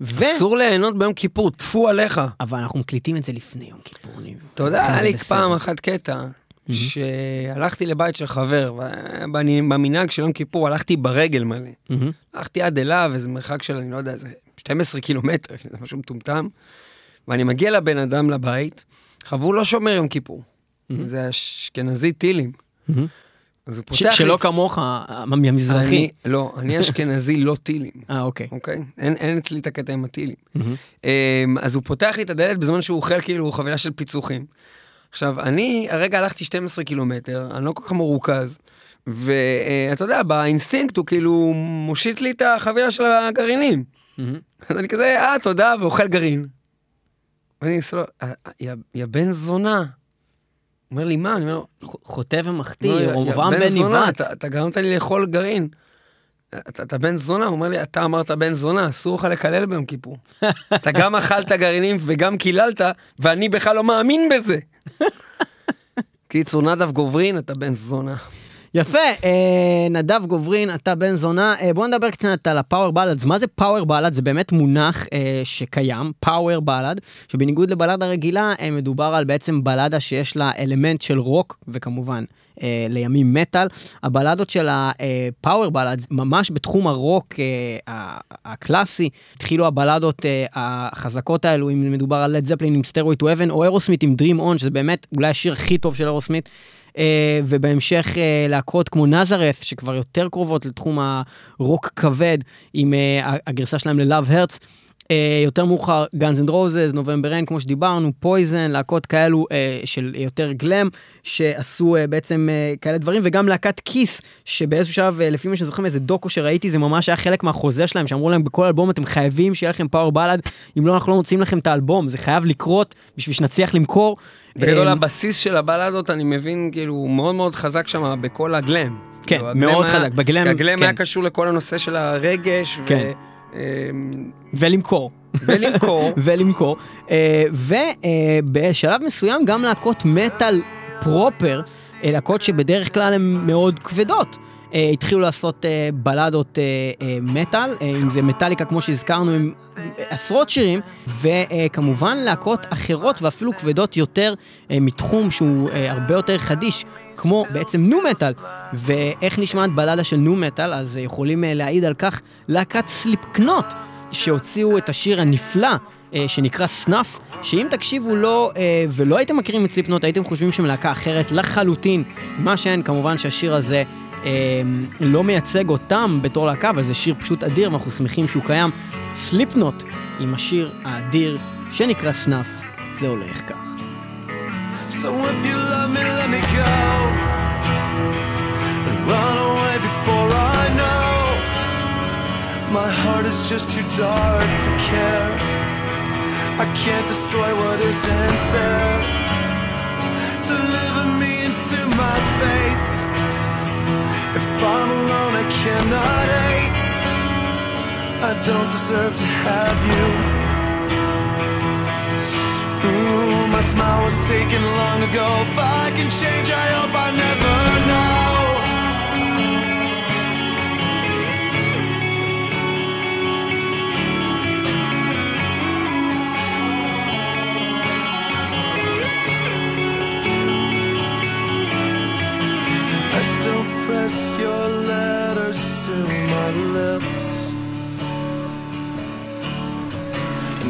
ו... אסור ליהנות ביום כיפור, טפו עליך. אבל אנחנו מקליטים את זה לפני יום כיפור. אתה יודע, לכן היה לי. פעם אחת קטע, שהלכתי לבית של חבר, ואני במנהג של יום כיפור הלכתי ברגל מלא. מהמם. הלכתי עד אליו, איזה מרחק של, אני לא יודע, איזה 12 קילומטר, זה משהו מטומטם. ואני מגיע לבן אדם לבית, חבר לא שומר יום כיפור. זה אשכנזי טילים. מהמם. אז הוא ש- פותח לי... שלא כמוך, המזרחי. אני, לא, אני אשכנזי לא טילים. אה, אוקיי. אוקיי? אין, אין אצלי את הקטע עם הטילים. מהמם. אמ, אז הוא פותח לי את הדלת בזמן שהוא אוכל כאילו חבילה של פיצוחים. עכשיו, אני הרגע הלכתי 12 קילומטר, אני לא כל כך מרוכז, ואתה יודע, באינסטינקט הוא כאילו מושיט לי את החבילה של הגרעינים. מהמם. אז אני כזה, אה, תודה, ואוכל גרעין. ואני עושה לו, "אה, יא- בן זונה. אומר לי, מה? אני אומר לו, חוטא ומחטיא, יא- יא אברהם בן זונה, ניבת. אתה- גרמת לי לאכול גרעין. אתה בן זונה, הוא אומר לי, אתה אמרת בן זונה, אסור לך לקלל ביום כיפור. אתה גם אכלת גרעינים וגם קיללת, ואני בכלל לא מאמין בזה. קיצור, נדב גוברין, אתה בן זונה. יפה, אה, נדב גוברין, אתה בן זונה. אה, בואו נדבר קצת על ה power ballads. מה זה power ballad? זה באמת מונח אה, שקיים, power ballad, שבניגוד לבלדה רגילה, אה, מדובר על בעצם בלדה שיש לה אלמנט של רוק, וכמובן, אה, לימים מטאל. הבלדות של ה power ballad, ממש בתחום הרוק אה, הקלאסי, התחילו הבלדות אה, החזקות האלו, אם מדובר על לד זפלין עם Stairway to Heaven, או אירוסמית' עם Dream On, שזה באמת אולי השיר הכי טוב של אירוסמית'. אה, ובהמשך אה, להקות כמו נזרת', שכבר יותר קרובות לתחום הרוק כבד, עם אה, הגרסה שלהם ל-Love Hertz. אה, יותר מאוחר, Guns and Roses, נובמבר אין, כמו שדיברנו, פויזן, להקות כאלו אה, של יותר גלם, שעשו אה, בעצם אה, כאלה דברים, וגם להקת כיס, שבאיזשהו שלב, אה, לפי מה שזוכרים, איזה דוקו שראיתי, זה ממש היה חלק מהחוזה שלהם, שאמרו להם בכל אלבום אתם חייבים שיהיה לכם פאוור בלאד, אם לא, אנחנו לא מוצאים לכם את האלבום, זה חייב לקרות בשביל שנצליח למכור. בגדול אה, הבסיס של הבלדות, אני מבין, כאילו, מאוד מאוד חזק שם בכל הגלם. כן, כאילו, מאוד חזק, בגלם, כי הגלם כן. היה קשור לכל הנושא של הרגש, ו- כן. אמ, ולמכור. ולמכור. ולמכור. אה, ובשלב מסוים גם להקות מטאל פרופר, אה, להקות שבדרך כלל הן מאוד כבדות. אה, התחילו לעשות אה, בלדות מטאל, אה, אם זה מטאליקה כמו שהזכרנו, עם עשרות שירים, וכמובן להקות אחרות ואפילו כבדות יותר אה, מתחום שהוא אה, הרבה יותר חדיש, כמו בעצם נו מטאל. ואיך נשמעת בלדה של נו מטאל, אז יכולים אה, להעיד על כך להקת סליפקנוט, שהוציאו את השיר הנפלא אה, שנקרא סנאף, שאם תקשיבו לו אה, ולא הייתם מכירים את סליפנוט, הייתם חושבים שהם להקה אחרת לחלוטין. מה שאין, כמובן שהשיר הזה אה, לא מייצג אותם בתור להקה, אבל זה שיר פשוט אדיר, ואנחנו שמחים שהוא קיים. סליפנוט עם השיר האדיר שנקרא סנאף, זה הולך כך. So if you love me, let me go. And run away before I know. My heart is just too dark to care. I can't destroy what isn't there. Deliver me into my fate. If I'm alone, I cannot hate. I don't deserve to have you. Ooh, smile was taken long ago. If I can change, I hope I never know. I still press your letters to my lips.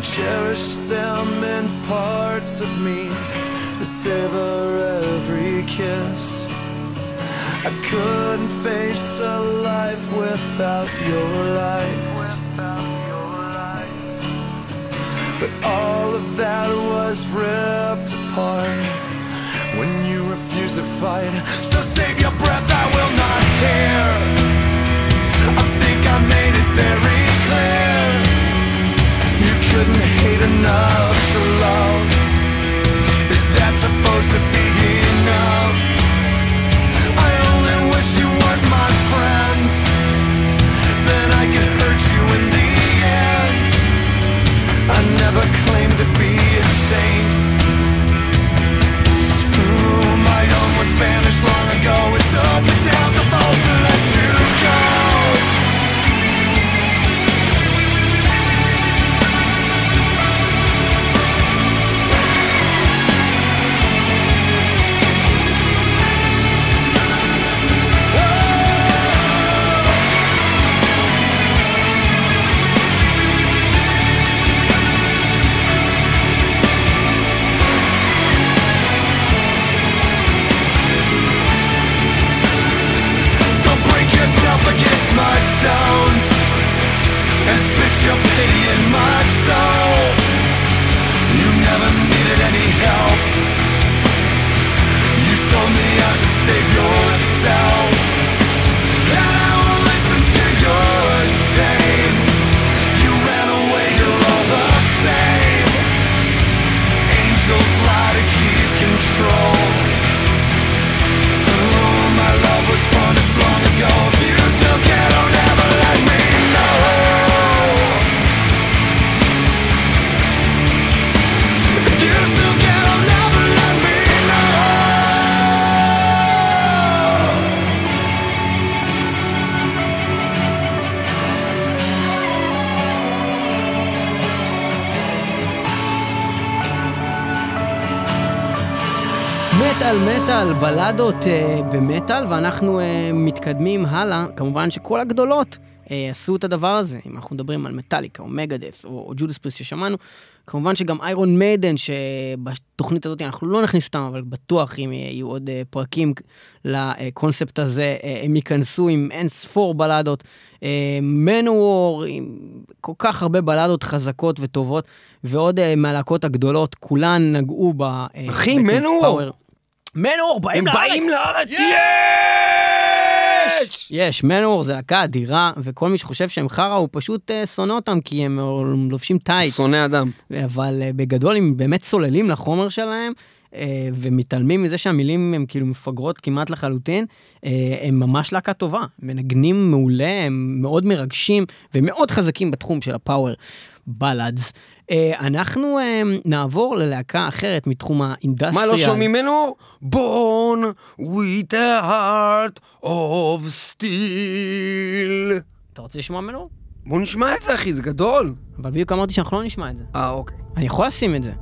Cherish them in parts of me that savor every kiss. I couldn't face a life without your light. But all of that was ripped apart when you refused to fight. So save your breath, I will not hear. Hate enough to love. Is that supposed to be enough? I only wish you weren't my friend. Then I could hurt you in the end. I never claimed to be a saint. Ooh, my own was vanished long ago. מטאל מטאל, בלדות אה, במטאל, ואנחנו אה, מתקדמים הלאה. כמובן שכל הגדולות אה, עשו את הדבר הזה. אם אנחנו מדברים על מטאליקה או מגדס או, או ג'ודס פריס ששמענו, כמובן שגם איירון מיידן, שבתוכנית הזאת אנחנו לא נכניס אותם, אבל בטוח אם יהיו עוד אה, פרקים לקונספט הזה, אה, הם ייכנסו עם אין ספור בלדות. מנוור, עם כל כך הרבה בלדות חזקות וטובות, ועוד אה, מהלהקות הגדולות, כולן נגעו ב... אה, אחי, מנוור! פאוור. מנוור, הם באים לארץ! באים לארץ! יש! יש, מנוור זה להקה אדירה, וכל מי שחושב שהם חרא, הוא פשוט אה, שונא אותם, כי הם אה, לובשים טייץ. שונא אדם. אבל אה, בגדול, הם באמת צוללים לחומר שלהם, ומתעלמים מזה שהמילים הן כאילו מפגרות כמעט לחלוטין, הם ממש להקה טובה, מנגנים מעולה, הם מאוד מרגשים, ומאוד חזקים בתחום של הפאוור בלאדס. אה, אנחנו אה, נעבור ללהקה אחרת מתחום האינדסטריאל. מה, לא שומעים ממנו? Born with a heart of steel. אתה רוצה לשמוע ממנו? בוא נשמע את זה, אחי, זה גדול. אבל בדיוק אמרתי שאנחנו לא נשמע את זה. אה, אוקיי. אני יכול לשים את זה.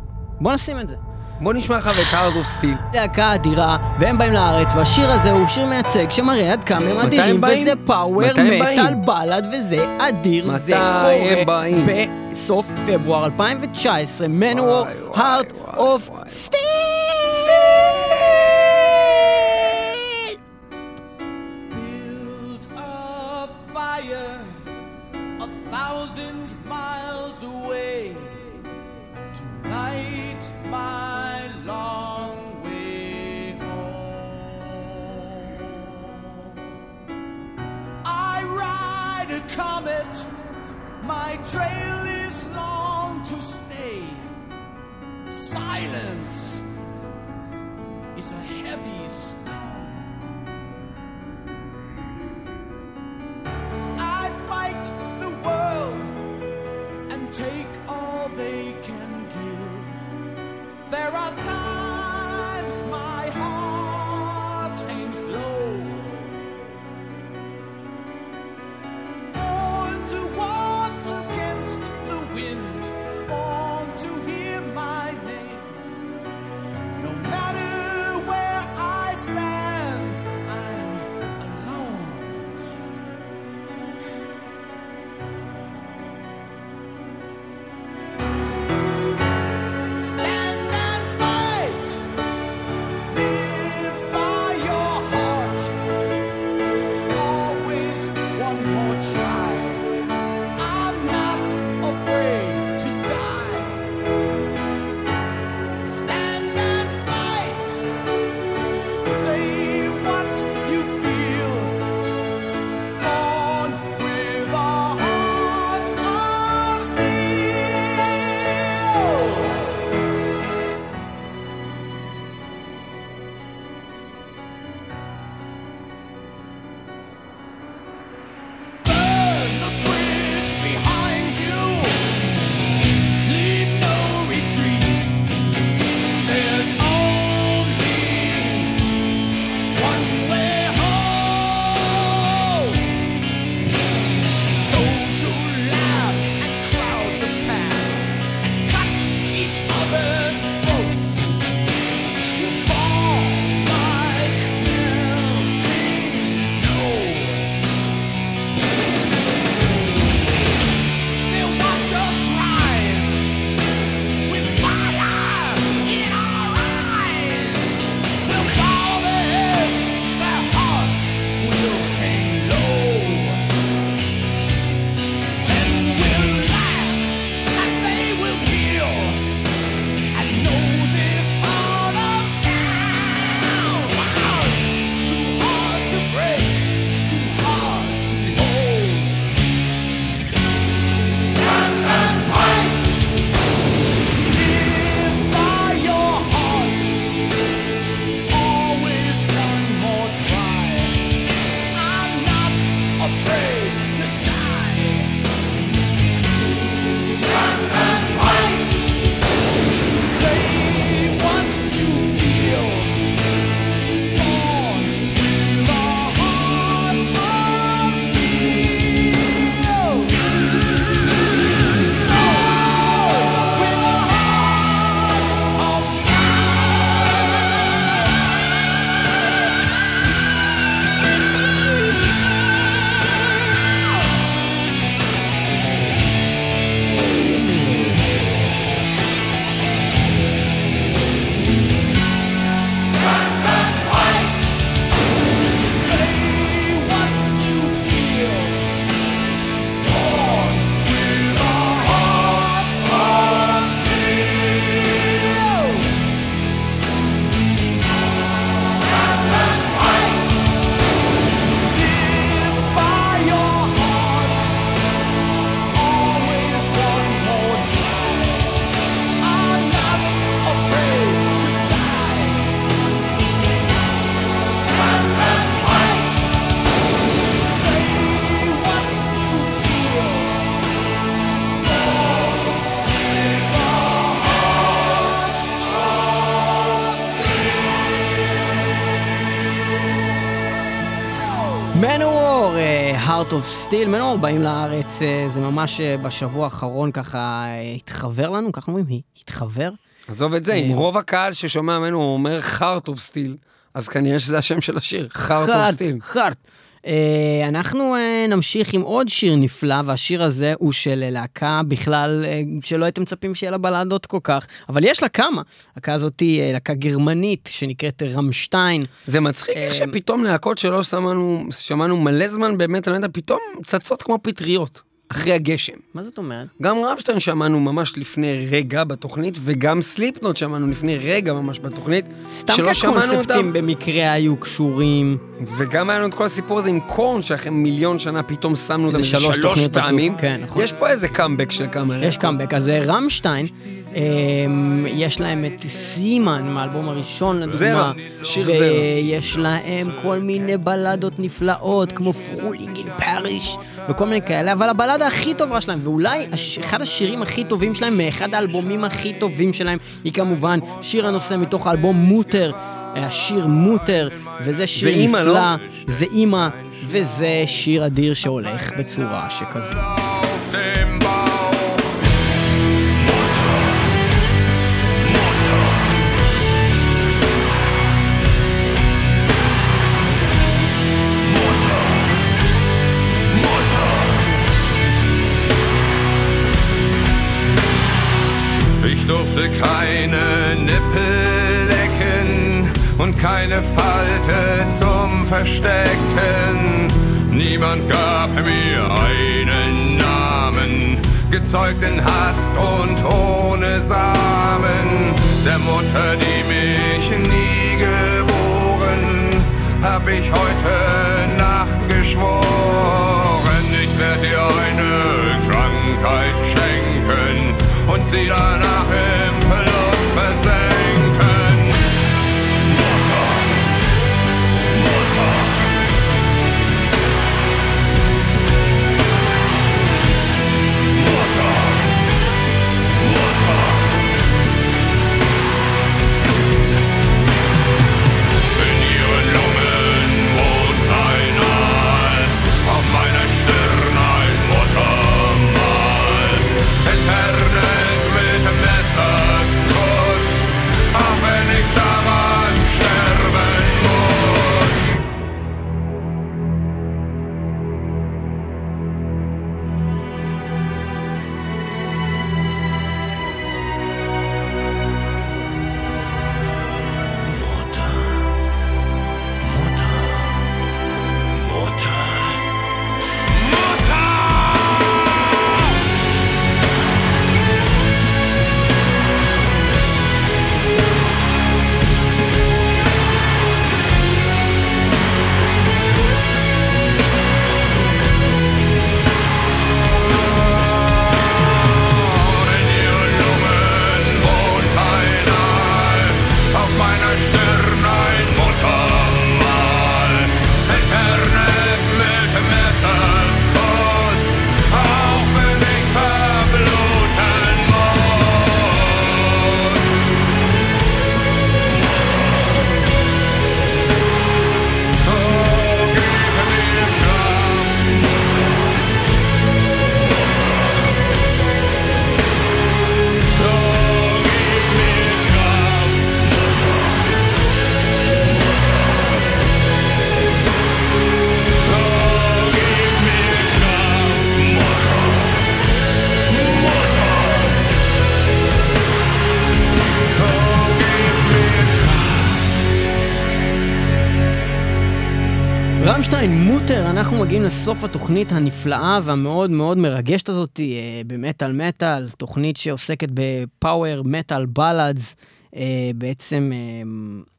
בוא נשים את זה. בוא נשמע לך את heart of steel. להקה אדירה, והם באים לארץ, והשיר הזה הוא שיר מייצג שמראה עד כמה הם אדירים? וזה פאוור, מטאל? בלאד, וזה אדיר, מתי זה הם קורה באים? בסוף פברואר 2019, מנוור, וואי, וואי, הארט וואי, אוף. סטיל! thousand miles away to light my comet, my trail is long to stay. Silence of Steel, מנור באים לארץ, אה, זה ממש אה, בשבוע האחרון ככה אה, התחבר לנו, ככה אומרים, התחבר? עזוב את זה, אם רוב הקהל ששומע ממנו אומר heart of steel, אז כנראה שזה השם של השיר, heart of steel. חארט. אה, אנחנו אה, נמשיך עם עוד שיר נפלא, והשיר הזה הוא של להקה בכלל אה, שלא הייתם מצפים שיהיה לה בלדות כל כך, אבל יש לה כמה. להקה הזאת היא אה, להקה גרמנית שנקראת רמשטיין. זה מצחיק איך אה, שפתאום להקות שלא שמענו, שמענו מלא זמן באמת על נטע, פתאום צצות כמו פטריות, אחרי הגשם. מה זאת אומרת? גם רמשטיין שמענו ממש לפני רגע בתוכנית, וגם סליפנוט שמענו לפני רגע ממש בתוכנית, סתם כקונספטים. במקרה היו קשורים. וגם היה לנו את כל הסיפור הזה עם קורן, שאחרי מיליון שנה פתאום שמנו אותם שלוש תוכניות פעמים. כן, נכון. יש פה איזה קאמבק של כמה... יש קאמבק, אז אה, רמשטיין, יש להם את סימן מהאלבום הראשון לדוגמה, זרע, שיר זרע. ויש להם כל מיני בלדות נפלאות, כמו Frühling in Paris, וכל מיני כאלה, אבל הבלדה הכי טובה שלהם, ואולי אחד השירים הכי טובים שלהם, מאחד האלבומים הכי טובים שלהם, היא כמובן שיר הנושא מתוך האלבום Mutter. השיר Mutter, וזה שיר זה אימא, נפלא, לא? זה אימא, וזה שיר אדיר שהולך בצורה שכזו. Keine Falte zum Verstecken. Niemand gab mir einen Namen, gezeugt in Hast und ohne Samen. Der Mutter, die mich nie geboren, hab ich heute Nacht geschworen. Ich werde dir eine Krankheit schenken und sie danach im התוכנית הנפלאה והמאוד מאוד מרגשת הזאת אה, במטאל מטאל, תוכנית שעוסקת בפאוור מטאל בלאדס, אה, בעצם אה,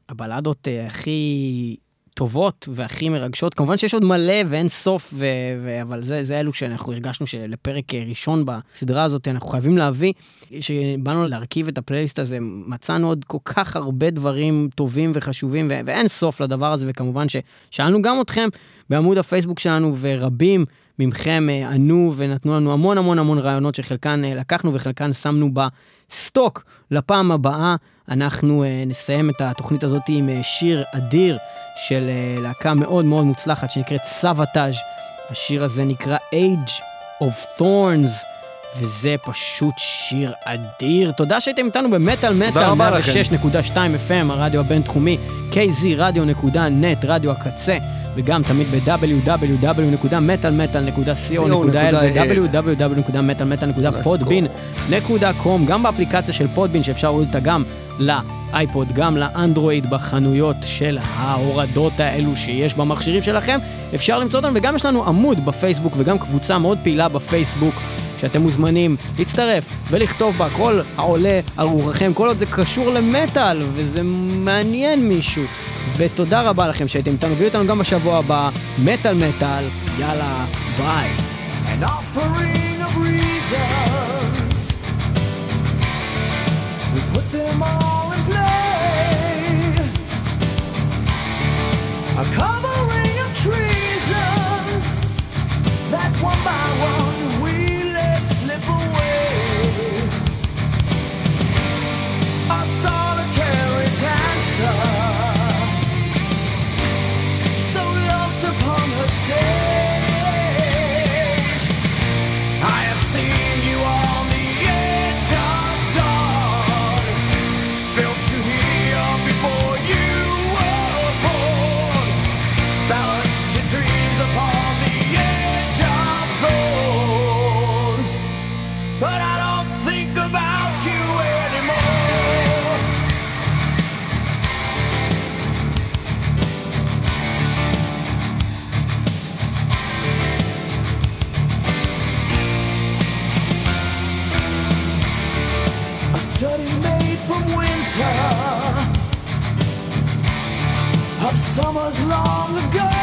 הבלדות הכי טובות והכי מרגשות. כמובן שיש עוד מלא ואין סוף, ו- ו- אבל זה, זה אלו שאנחנו הרגשנו שלפרק אה, ראשון בסדרה הזאת אנחנו חייבים להביא. כשבאנו להרכיב את הפלייליסט הזה, מצאנו עוד כל כך הרבה דברים טובים וחשובים, ו- ואין סוף לדבר הזה, וכמובן ששאלנו גם אתכם בעמוד הפייסבוק שלנו, ורבים מכם אה, ענו ונתנו לנו המון המון המון רעיונות שחלקן אה, לקחנו וחלקן שמנו בסטוק לפעם הבאה. אנחנו נסיים את התוכנית הזאת עם שיר אדיר של אה, להקה מאוד מאוד מוצלחת שנקראת סבתאז'. השיר הזה נקרא Age of Thorns, וזה פשוט שיר אדיר. תודה שהייתם איתנו במטאל מטאל, רבה לכם. 106.2 FM, הרדיו הבינתחומי, kzradio.net, רדיו הקצה, וגם תמיד ב-www.metalmetal.co.il ו-www.metalmetal.podbean.com, גם באפליקציה של פודבין שאפשר להוריד אותה גם לאייפוד, גם לאנדרואיד, בחנויות של ההורדות האלו שיש במכשירים שלכם. אפשר למצוא אותנו, וגם יש לנו עמוד בפייסבוק וגם קבוצה מאוד פעילה בפייסבוק. שאתם מוזמנים להצטרף ולכתוב בה כל העולה על רוחכם, כל עוד זה קשור למטאל וזה מעניין מישהו. ותודה רבה לכם שהייתם איתנו, ויהיו איתנו גם בשבוע הבא, מטאל מטאל, יאללה, ביי. An offering of reasons. We put them all in play. A summers long ago,